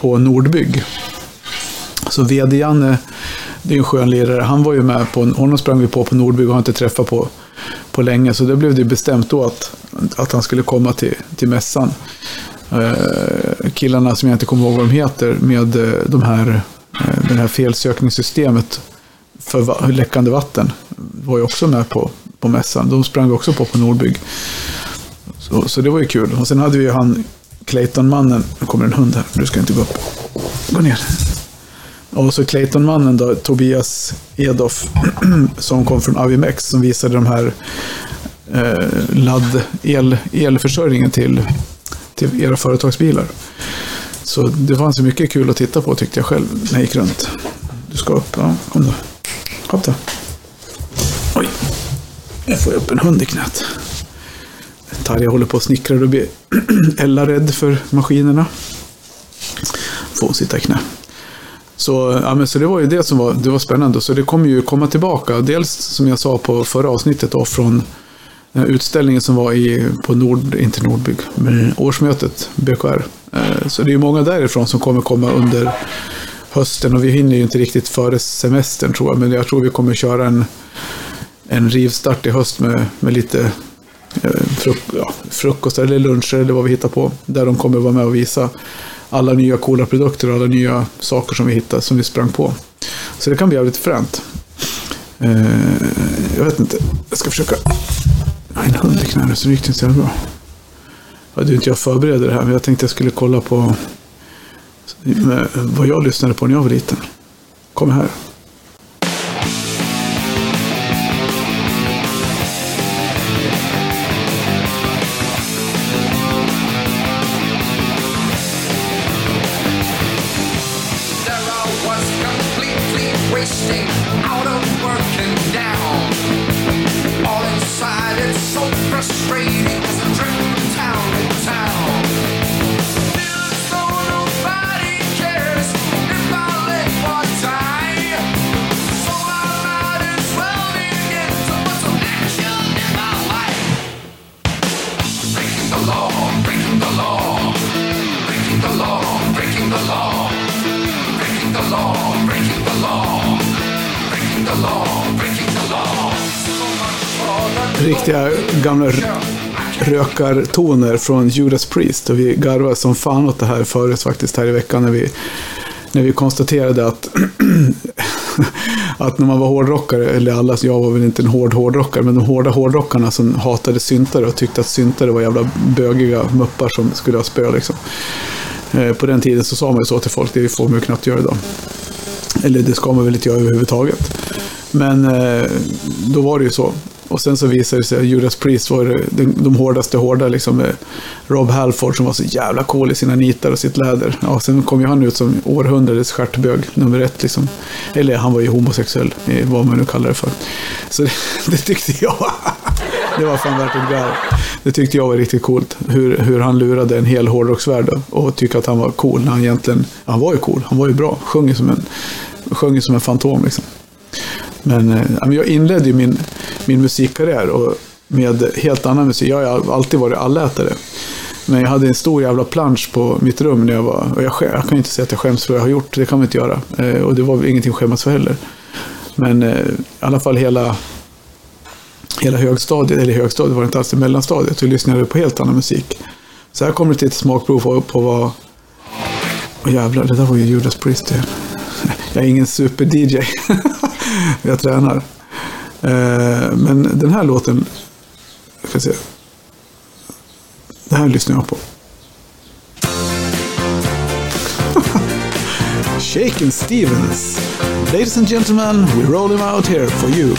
Speaker 1: på Nordbygg. Så VD-Janne, det är en skön lirare, han var ju med på, honom sprang vi på på Nordbygg och har inte träffat på, på länge. Så det blev det bestämt då att, att han skulle komma till, till mässan. Eh, killarna som jag inte kommer ihåg vad de heter med eh, de här, eh, det här felsökningssystemet för läckande vatten var ju också med på, på mässan. De sprang vi också på på Nordbygg. Så, så det var ju kul. Och sen hade vi ju han Clayton-mannen. Nu kommer en hund här. Du ska inte gå upp. Gå ner. Och så Clayton-mannen då, Tobias Edoff, som kom från Avimex, som visade de här eh, ladd, el, elförsörjningen till, till era företagsbilar. Så det fanns ju mycket kul att titta på tyckte jag själv när jag gick runt. Du ska upp, ja, kom då. Kom då. Oj, jag får upp en hund i knät. Tarja håller på och snickrar och blir Ella rädd för maskinerna. Får hon sitta i knä. Så, ja, men, så det var ju det som var, det var spännande. Så det kommer ju komma tillbaka. Dels som jag sa på förra avsnittet då, från eh, utställningen som var i, på Nord, inte Nordbygg, men årsmötet BKR. Eh, så det är ju många därifrån som kommer komma under hösten och vi hinner ju inte riktigt före semestern tror jag. Men jag tror vi kommer köra en, en rivstart i höst med, med lite eh, fruk, ja, frukostar eller luncher eller vad vi hittar på. Där de kommer vara med och visa alla nya coola produkter och alla nya saker som vi hittar, som vi sprang på. Så det kan bli jävligt fränt. Eh, jag vet inte, jag ska försöka... Jag har en hund i knäna så det gick inte så jävla bra. Jag hade inte jag förberedde det här, men jag tänkte jag skulle kolla på vad jag lyssnade på när jag var liten. Kom här. Rökartoner från Judas Priest. Och vi garvade som fan åt det här förut faktiskt här i veckan när vi, när vi konstaterade att, att när man var hårdrockare, eller alla, jag var väl inte en hård hårdrockare, men de hårda hårdrockarna som hatade syntare och tyckte att syntare var jävla bögiga muppar som skulle ha spö liksom. Eh, på den tiden så sa man ju så till folk, det får man ju knappt göra idag. Eller det ska man väl inte göra överhuvudtaget. Men eh, då var det ju så. Och sen så visade det sig att Judas Priest var de, de hårdaste hårda. Liksom, eh, Rob Halford som var så jävla cool i sina nitar och sitt läder. Ja, sen kom ju han ut som århundradets stjärtbög, nummer ett. Liksom. Eller han var ju homosexuell, eh, vad man nu kallar det för. Så det, det tyckte jag. Det var fan värt ett garv. Det tyckte jag var riktigt coolt. Hur, hur han lurade en hel hårdrocksvärld och tyckte att han var cool. När han egentligen, han var ju cool. Han var ju bra. Sjöng som en, sjöng som en fantom liksom. Men eh, men jag inledde ju min, min musikkarriär och med helt annan musik. Jag har alltid varit allätare. Men jag hade en stor jävla plansch på mitt rum när jag var... Och jag, jag kan ju inte säga att jag skäms för vad jag har gjort. Det kan man inte göra. Eh, och det var väl ingenting att skämmas för heller. Men eh, i alla fall hela, hela högstadiet, eller högstadiet var det inte alls, i mellanstadiet. Så lyssnade jag på helt annan musik. Så här kommer ett smakprov på, på vad... Åh jävlar, det där var ju Judas Priest. Jag är ingen super-DJ. jag tränar. Eh, men den här låten, jag ska se. Det här lyssnar jag på. Shaken Stevens. Ladies and gentlemen, we roll him out here for you.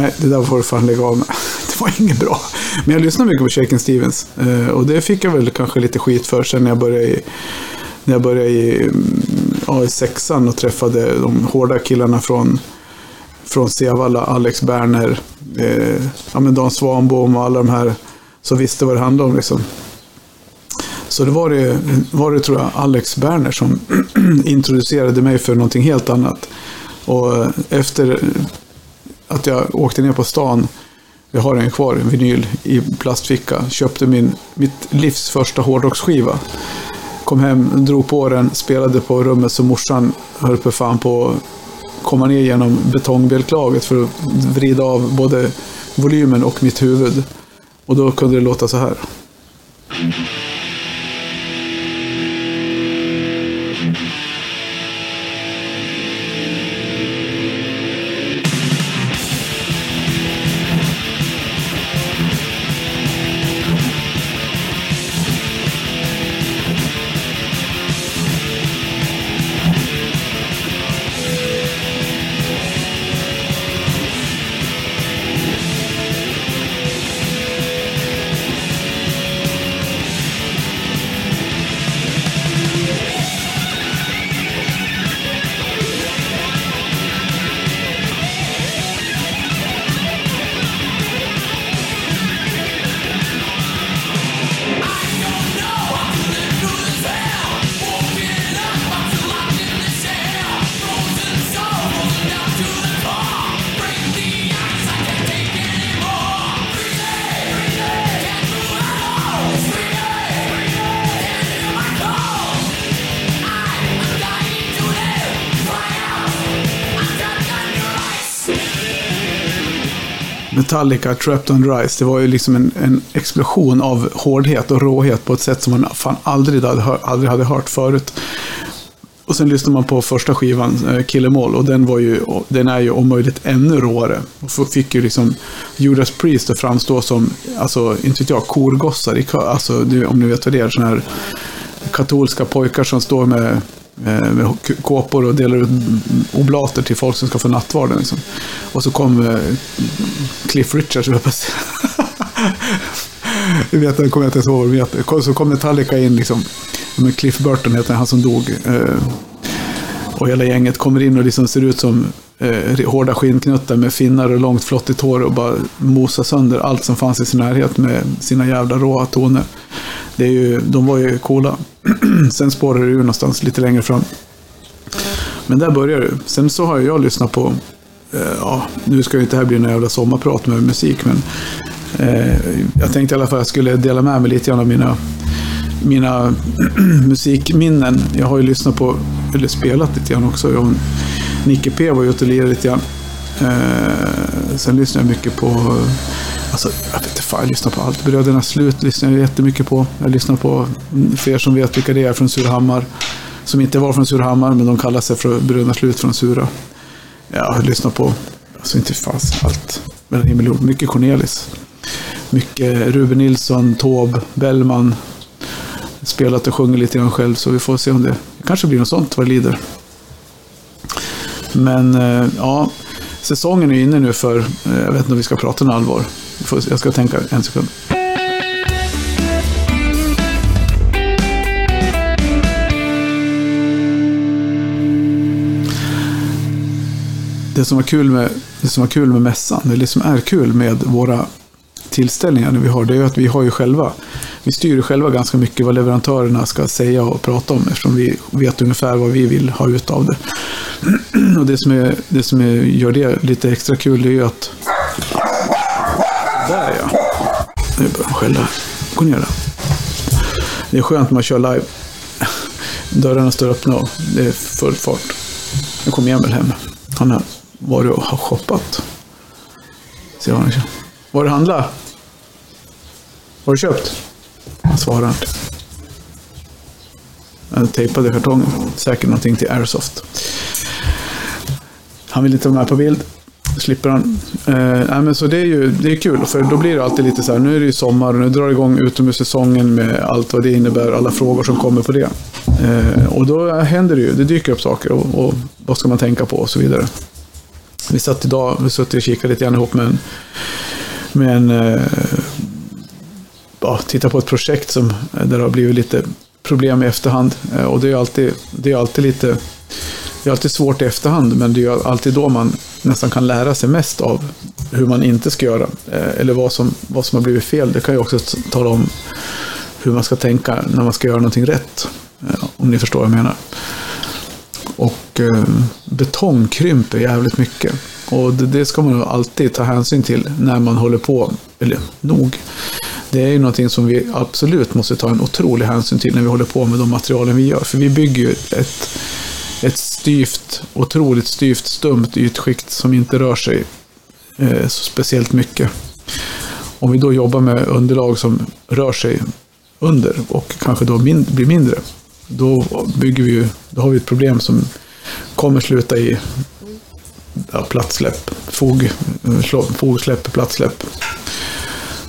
Speaker 1: Nej, det där får du fan lägga av med. Det var inget bra. Men jag lyssnade mycket på Shaken Stevens. Eh, och det fick jag väl kanske lite skit för sen när jag började i, när jag började i, mm, ja, i sexan och träffade de hårda killarna från, från Sevalla, Alex Berner, eh, ja, men Dan Svanbom och alla de här som visste vad det handlade om. Liksom. Så det var det, var det tror jag Alex Berner som introducerade mig för någonting helt annat. Och efter att jag åkte ner på stan, jag har en kvar, en vinyl i plastficka, köpte min, mitt livs första hårdrocksskiva. Kom hem, drog på den, spelade på rummet så morsan höll på fan på att komma ner genom betongbjälklaget för att vrida av både volymen och mitt huvud. Och då kunde det låta så här. Metallica, Trapped on Rise, det var ju liksom en, en explosion av hårdhet och råhet på ett sätt som man fan aldrig hade, aldrig hade hört förut. Och sen lyssnade man på första skivan, eh, Kill Em All, och den, var ju, den är ju om möjligt ännu råare. Och fick ju liksom Judas Priest att framstå som, alltså, inte vet jag, korgossar i kör. Alltså, om ni vet vad det är, sådana här katolska pojkar som står med, Eh, med kåpor och delar ut oblater till folk som ska få nattvarden. Liksom. Och så kom eh, Cliff Richards, höll jag på att säga. Jag vet, jag kommer inte ens ihåg vad de heter. Så kom Metallica in, liksom. Cliff Burton heter han som dog. Eh, och hela gänget kommer in och liksom ser ut som eh, hårda skinnknuttar med finnar och långt flottigt hår och bara mosar sönder allt som fanns i sin närhet med sina jävla råa toner. Det är ju, de var ju coola. Sen spårar det ur någonstans lite längre fram. Men där börjar det. Sen så har jag lyssnat på, eh, ja, nu ska ju inte det här bli någon jävla sommarprat med musik, men eh, jag tänkte i alla fall att jag skulle dela med mig lite grann av mina, mina musikminnen. Jag har ju lyssnat på, eller spelat lite grann också. Jag, Nicke P var ju ute och lirade lite grann. Eh, sen lyssnade jag mycket på, alltså jag vet inte fan, jag lyssnar på allt. Bröderna Slut lyssnar jag jättemycket på. Jag lyssnar på, för er som vet vilka det är, från Surahammar. Som inte var från Surahammar, men de kallar sig för Bröderna Slut från Sura. Ja, jag lyssnar på, alltså inte fast allt. Mellan himmel och jord. Mycket Cornelis. Mycket Ruben Nilsson, Taube, Bellman. Spelat och sjungit lite grann själv, så vi får se om det Det kanske blir något sånt vad det lider. Men eh, ja, säsongen är inne nu för, eh, jag vet inte om vi ska prata om allvar. Jag ska tänka en sekund. Det som var kul med, det som var kul med mässan, eller det som är kul med våra tillställningar vi har, det är ju att vi har ju själva, vi styr ju själva ganska mycket vad leverantörerna ska säga och prata om eftersom vi vet ungefär vad vi vill ha ut av det. Och det som, är, det som är, gör det lite extra kul det är ju att... Där ja! Nu börjar de skälla. Gå ner där. Det är skönt när man kör live. Dörrarna står öppna och det är full fart. Nu kommer Emil hem. Han har varit och har shoppat. Se vad han kör. Var du handla? Har du köpt? Han svarar inte. Han tejpade kartongen. Säkert någonting till Airsoft. Han vill inte vara med på bild. Slipper han. Eh, nej, men så det är ju det är kul. För då blir det alltid lite så här. Nu är det ju sommar och nu drar det igång utomhussäsongen med allt vad det innebär. Alla frågor som kommer på det. Eh, och då händer det ju. Det dyker upp saker. Och, och vad ska man tänka på och så vidare. Vi satt idag, vi satt och kikade lite grann ihop med en, med en eh, ja, titta på ett projekt som, där det har blivit lite problem i efterhand. Eh, Och det är ju alltid, det är alltid lite det är alltid svårt i efterhand, men det är ju alltid då man nästan kan lära sig mest av hur man inte ska göra. Eh, eller vad som, vad som har blivit fel. Det kan ju också tala om hur man ska tänka när man ska göra någonting rätt. Eh, om ni förstår vad jag menar. Och eh, betong krymper jävligt mycket. Och det, det ska man ju alltid ta hänsyn till när man håller på. Eller nog. Det är ju någonting som vi absolut måste ta en otrolig hänsyn till när vi håller på med de materialen vi gör. För vi bygger ju ett, ett styvt, otroligt styvt, stumt ytskikt som inte rör sig eh, så speciellt mycket. Om vi då jobbar med underlag som rör sig under och kanske då min, blir mindre, då, bygger vi ju, då har vi ett problem som kommer sluta i ja, platssläpp, fog, eh, fogsläpp, platssläpp.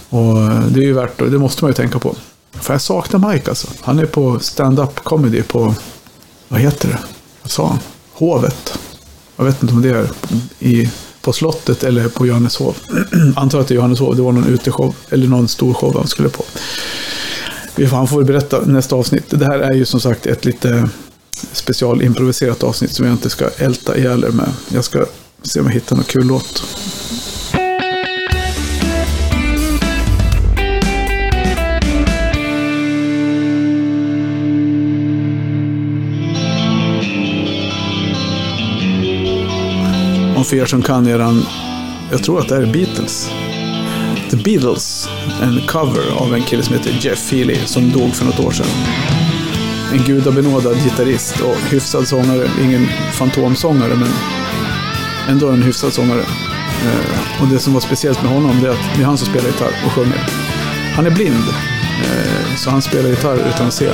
Speaker 1: Och eh, det är ju värt, det måste man ju tänka på. För jag saknar Mike alltså. Han är på stand-up comedy på, vad heter det? Vad sa han? Hovet. Jag vet inte om det är i, på slottet eller på Johanneshov. Antar att det är Johanneshov. Det var någon uteshow eller någon stor show han skulle på. Han får väl berätta nästa avsnitt. Det här är ju som sagt ett lite specialimproviserat avsnitt som jag inte ska älta ihjäl er med. Jag ska se om jag hittar någon kul låt. Om för er som kan eran, jag tror att det här är Beatles. The Beatles, en cover av en kille som heter Jeff Healey som dog för något år sedan. En gudabenådad gitarrist och hyfsad sångare. Ingen fantomsångare, men ändå en hyfsad sångare. Eh, och det som var speciellt med honom det är att det är han som spelar gitarr och sjunger. Han är blind, eh, så han spelar gitarr utan att se.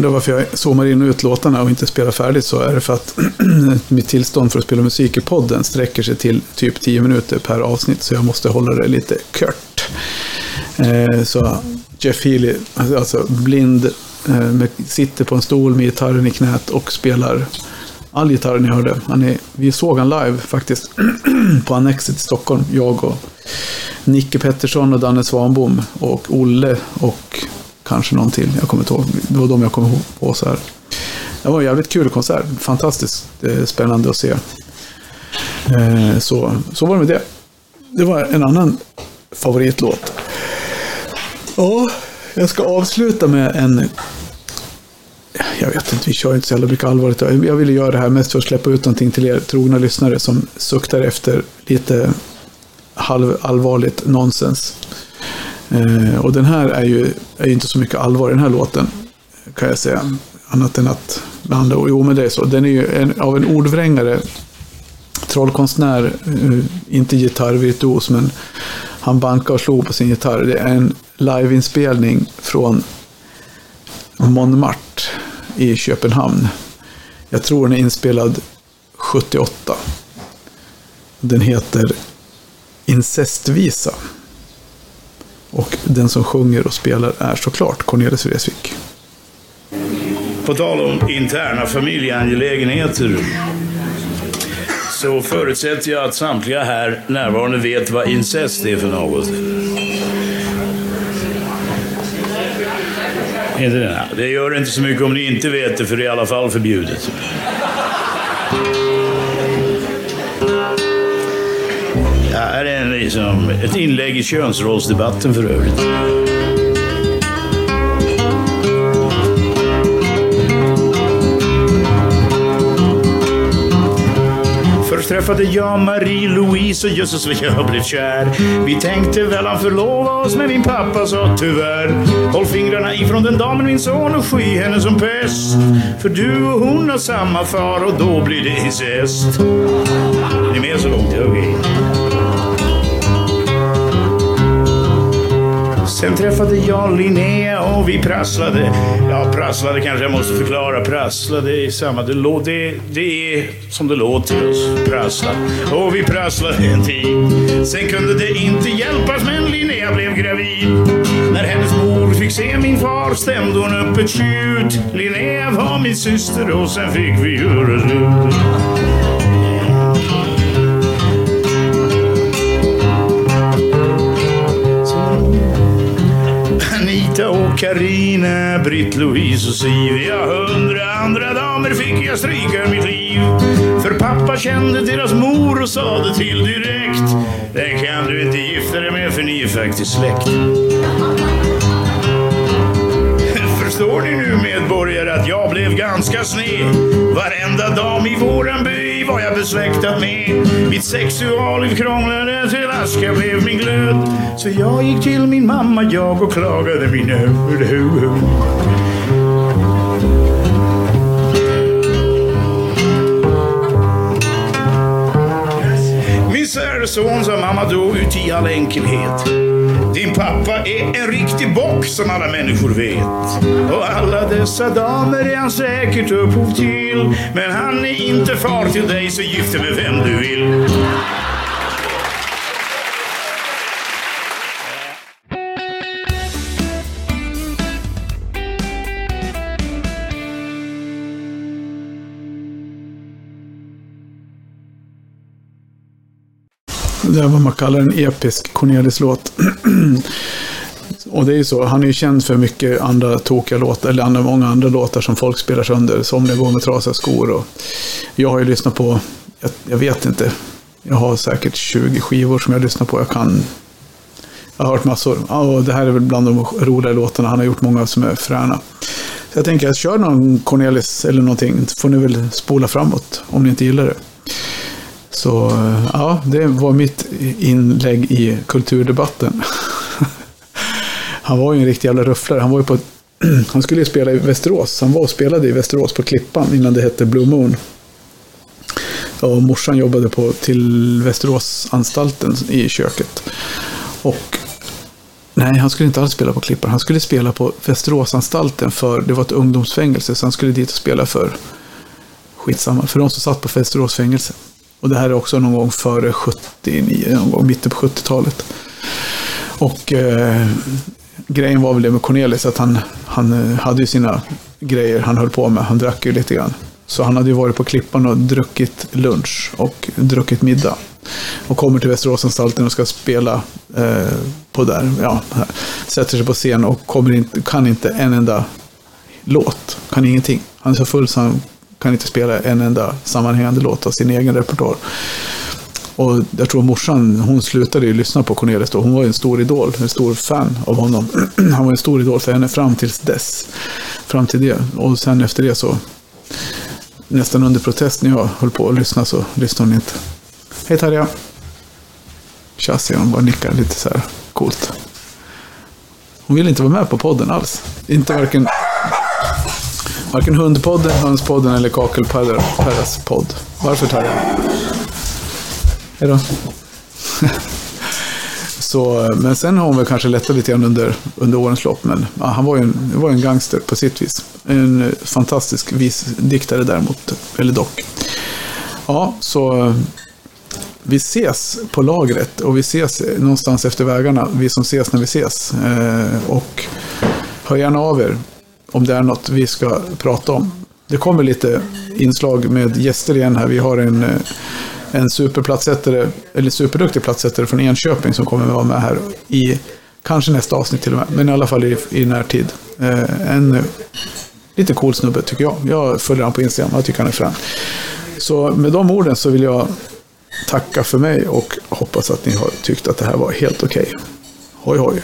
Speaker 1: Undrar varför jag zoomar in och ut låtarna och inte spelar färdigt så är det för att mitt tillstånd för att spela musik i podden sträcker sig till typ 10 minuter per avsnitt. Så jag måste hålla det lite kort. Eh, så Jeff Healey, alltså blind, eh, sitter på en stol med gitarren i knät och spelar all gitarr ni hörde. Han är, vi såg han live faktiskt på Annexet i Stockholm. Jag och Nicke Pettersson och Danne Svanbom och Olle och kanske någon till. Jag kommer inte ihåg. Det var de jag kom ihåg på så här. Det var en jävligt kul konsert. Fantastiskt eh, spännande att se. Eh, så, så var det med det. Det var en annan favoritlåt. Ja, jag ska avsluta med en... Jag vet inte, vi kör inte så jävla mycket allvarligt. Jag ville göra det här mest för att släppa ut någonting till er trogna lyssnare som suktar efter lite halvallvarligt nonsens. Eh, och den här är ju, är inte så mycket allvar i den här låten, kan jag säga. Annat än att, med andra ord, jo men det är så. Den är ju en, av en ordvrängare, trollkonstnär, eh, inte gitarrvirtuos, men han bankade och slog på sin gitarr. Det är en liveinspelning från Montmartre i Köpenhamn. Jag tror den är inspelad 78. Den heter incestvisa. Och den som sjunger och spelar är såklart Cornelis Vreeswijk.
Speaker 18: På tal om interna familjeangelägenheter så förutsätter jag att samtliga här närvarande vet vad incest är för något. Inte det? Det gör inte så mycket om ni inte vet det, för det är i alla fall förbjudet. Ja, här är liksom, ett inlägg i könsrollsdebatten för övrigt. Först träffade jag Marie-Louise och jösses vad jag blev kär. Vi tänkte väl han förlova oss men min pappa sa tyvärr. Håll fingrarna ifrån den damen min son och sky henne som pest. För du och hon har samma far och då blir det incest. Är ni med så långt? Okej. Okay. Sen träffade jag Linnea och vi prasslade. Ja, prasslade kanske jag måste förklara. Prasslade är samma... Det, lå, det, det är som det låter oss. Prassla. Och vi prasslade en tid. Sen kunde det inte hjälpas men Linnea blev gravid. När hennes mor fick se min far stämde hon upp ett tjut. Linnea var min syster och sen fick vi göra slut. Anita och Karina, Britt-Louise och Siv. Ja, hundra andra damer fick jag stryka i mitt liv. För pappa kände deras mor och sa det till direkt. Den kan du inte gifta dig med för ni är faktiskt släkt. Förstår ni nu medborgare att jag blev ganska sned? Varenda dam i våran by var jag besläktad med. Mitt sexualliv krånglade till aska blev min glöd. Så jag gick till min mamma jag och klagade min nöd. Min särson sa mamma då ut i all enkelhet. Din pappa är en riktig bock som alla människor vet. Och alla dessa damer är han säkert upphov till. Men han är inte far till dig så gift dig med vem du vill.
Speaker 1: Det är vad man kallar en episk Cornelis-låt. Och det är ju så, han är ju känd för mycket andra tokiga låtar, eller andra, många andra låtar som folk spelar sönder. Somliga går med trasiga skor. Och jag har ju lyssnat på, jag, jag vet inte, jag har säkert 20 skivor som jag lyssnar på. Jag kan, jag har hört massor. Ja, Och det här är väl bland de roliga låtarna. Han har gjort många som är fräna. Så jag tänker, jag kör någon Cornelis eller någonting. Så får ni väl spola framåt om ni inte gillar det. Så eh, ja, det var mitt inlägg i kulturdebatten. Han var ju en riktig jävla rufflare. Han, var ju på, han skulle ju spela i Västerås. Han var och spelade i Västerås på Klippan innan det hette Blue Moon. Och morsan jobbade på till Västeråsanstalten i köket. Och nej, han skulle inte alls spela på Klippan. Han skulle spela på Västeråsanstalten för det var ett ungdomsfängelse. Så han skulle dit och spela för skitsamma. För de som satt på Västeråsfängelse. Och det här är också någon gång före 79, någon gång mitten på 70-talet. Och eh, grejen var väl det med Cornelis att han, han eh, hade ju sina grejer han höll på med. Han drack ju lite grann. Så han hade ju varit på Klippan och druckit lunch och druckit middag. Och kommer till Västeråsanstalten och ska spela eh, på där. Ja, här. sätter sig på scen och kommer inte, kan inte en enda låt. Kan ingenting. Han är så full så han kan inte spela en enda sammanhängande låt av sin egen repertoar. Och jag tror morsan, hon slutade ju lyssna på Cornelis då. Hon var ju en stor idol, en stor fan av honom. Han var en stor idol för henne fram tills dess. Fram till det. Och sen efter det så, nästan under protest när jag höll på att lyssna så lyssnade hon inte. Hej Tarja! Tja, säger hon bara nickar lite så här coolt. Hon vill inte vara med på podden alls. Inte varken, varken Hundpodden, Hönspodden eller Kakelperras podd. Varför Tarja? Hejdå. Så, men sen har hon väl kanske lättat lite grann under, under årens lopp. Men ja, han var ju en, var en gangster på sitt vis. En eh, fantastisk visdiktare däremot. Eller dock. Ja, så vi ses på lagret och vi ses eh, någonstans efter vägarna, vi som ses när vi ses. Eh, och hör gärna av er om det är något vi ska prata om. Det kommer lite inslag med gäster igen här. Vi har en, eh, en superplatsättare, eller superduktig platsättare från Enköping som kommer att vara med här i kanske nästa avsnitt till och med, men i alla fall i, i närtid. Eh, en eh, lite cool snubbe tycker jag. Jag följer honom på Instagram, jag tycker han är frän. Så med de orden så vill jag tacka för mig och hoppas att ni har tyckt att det här var helt okej. Hoj hoj!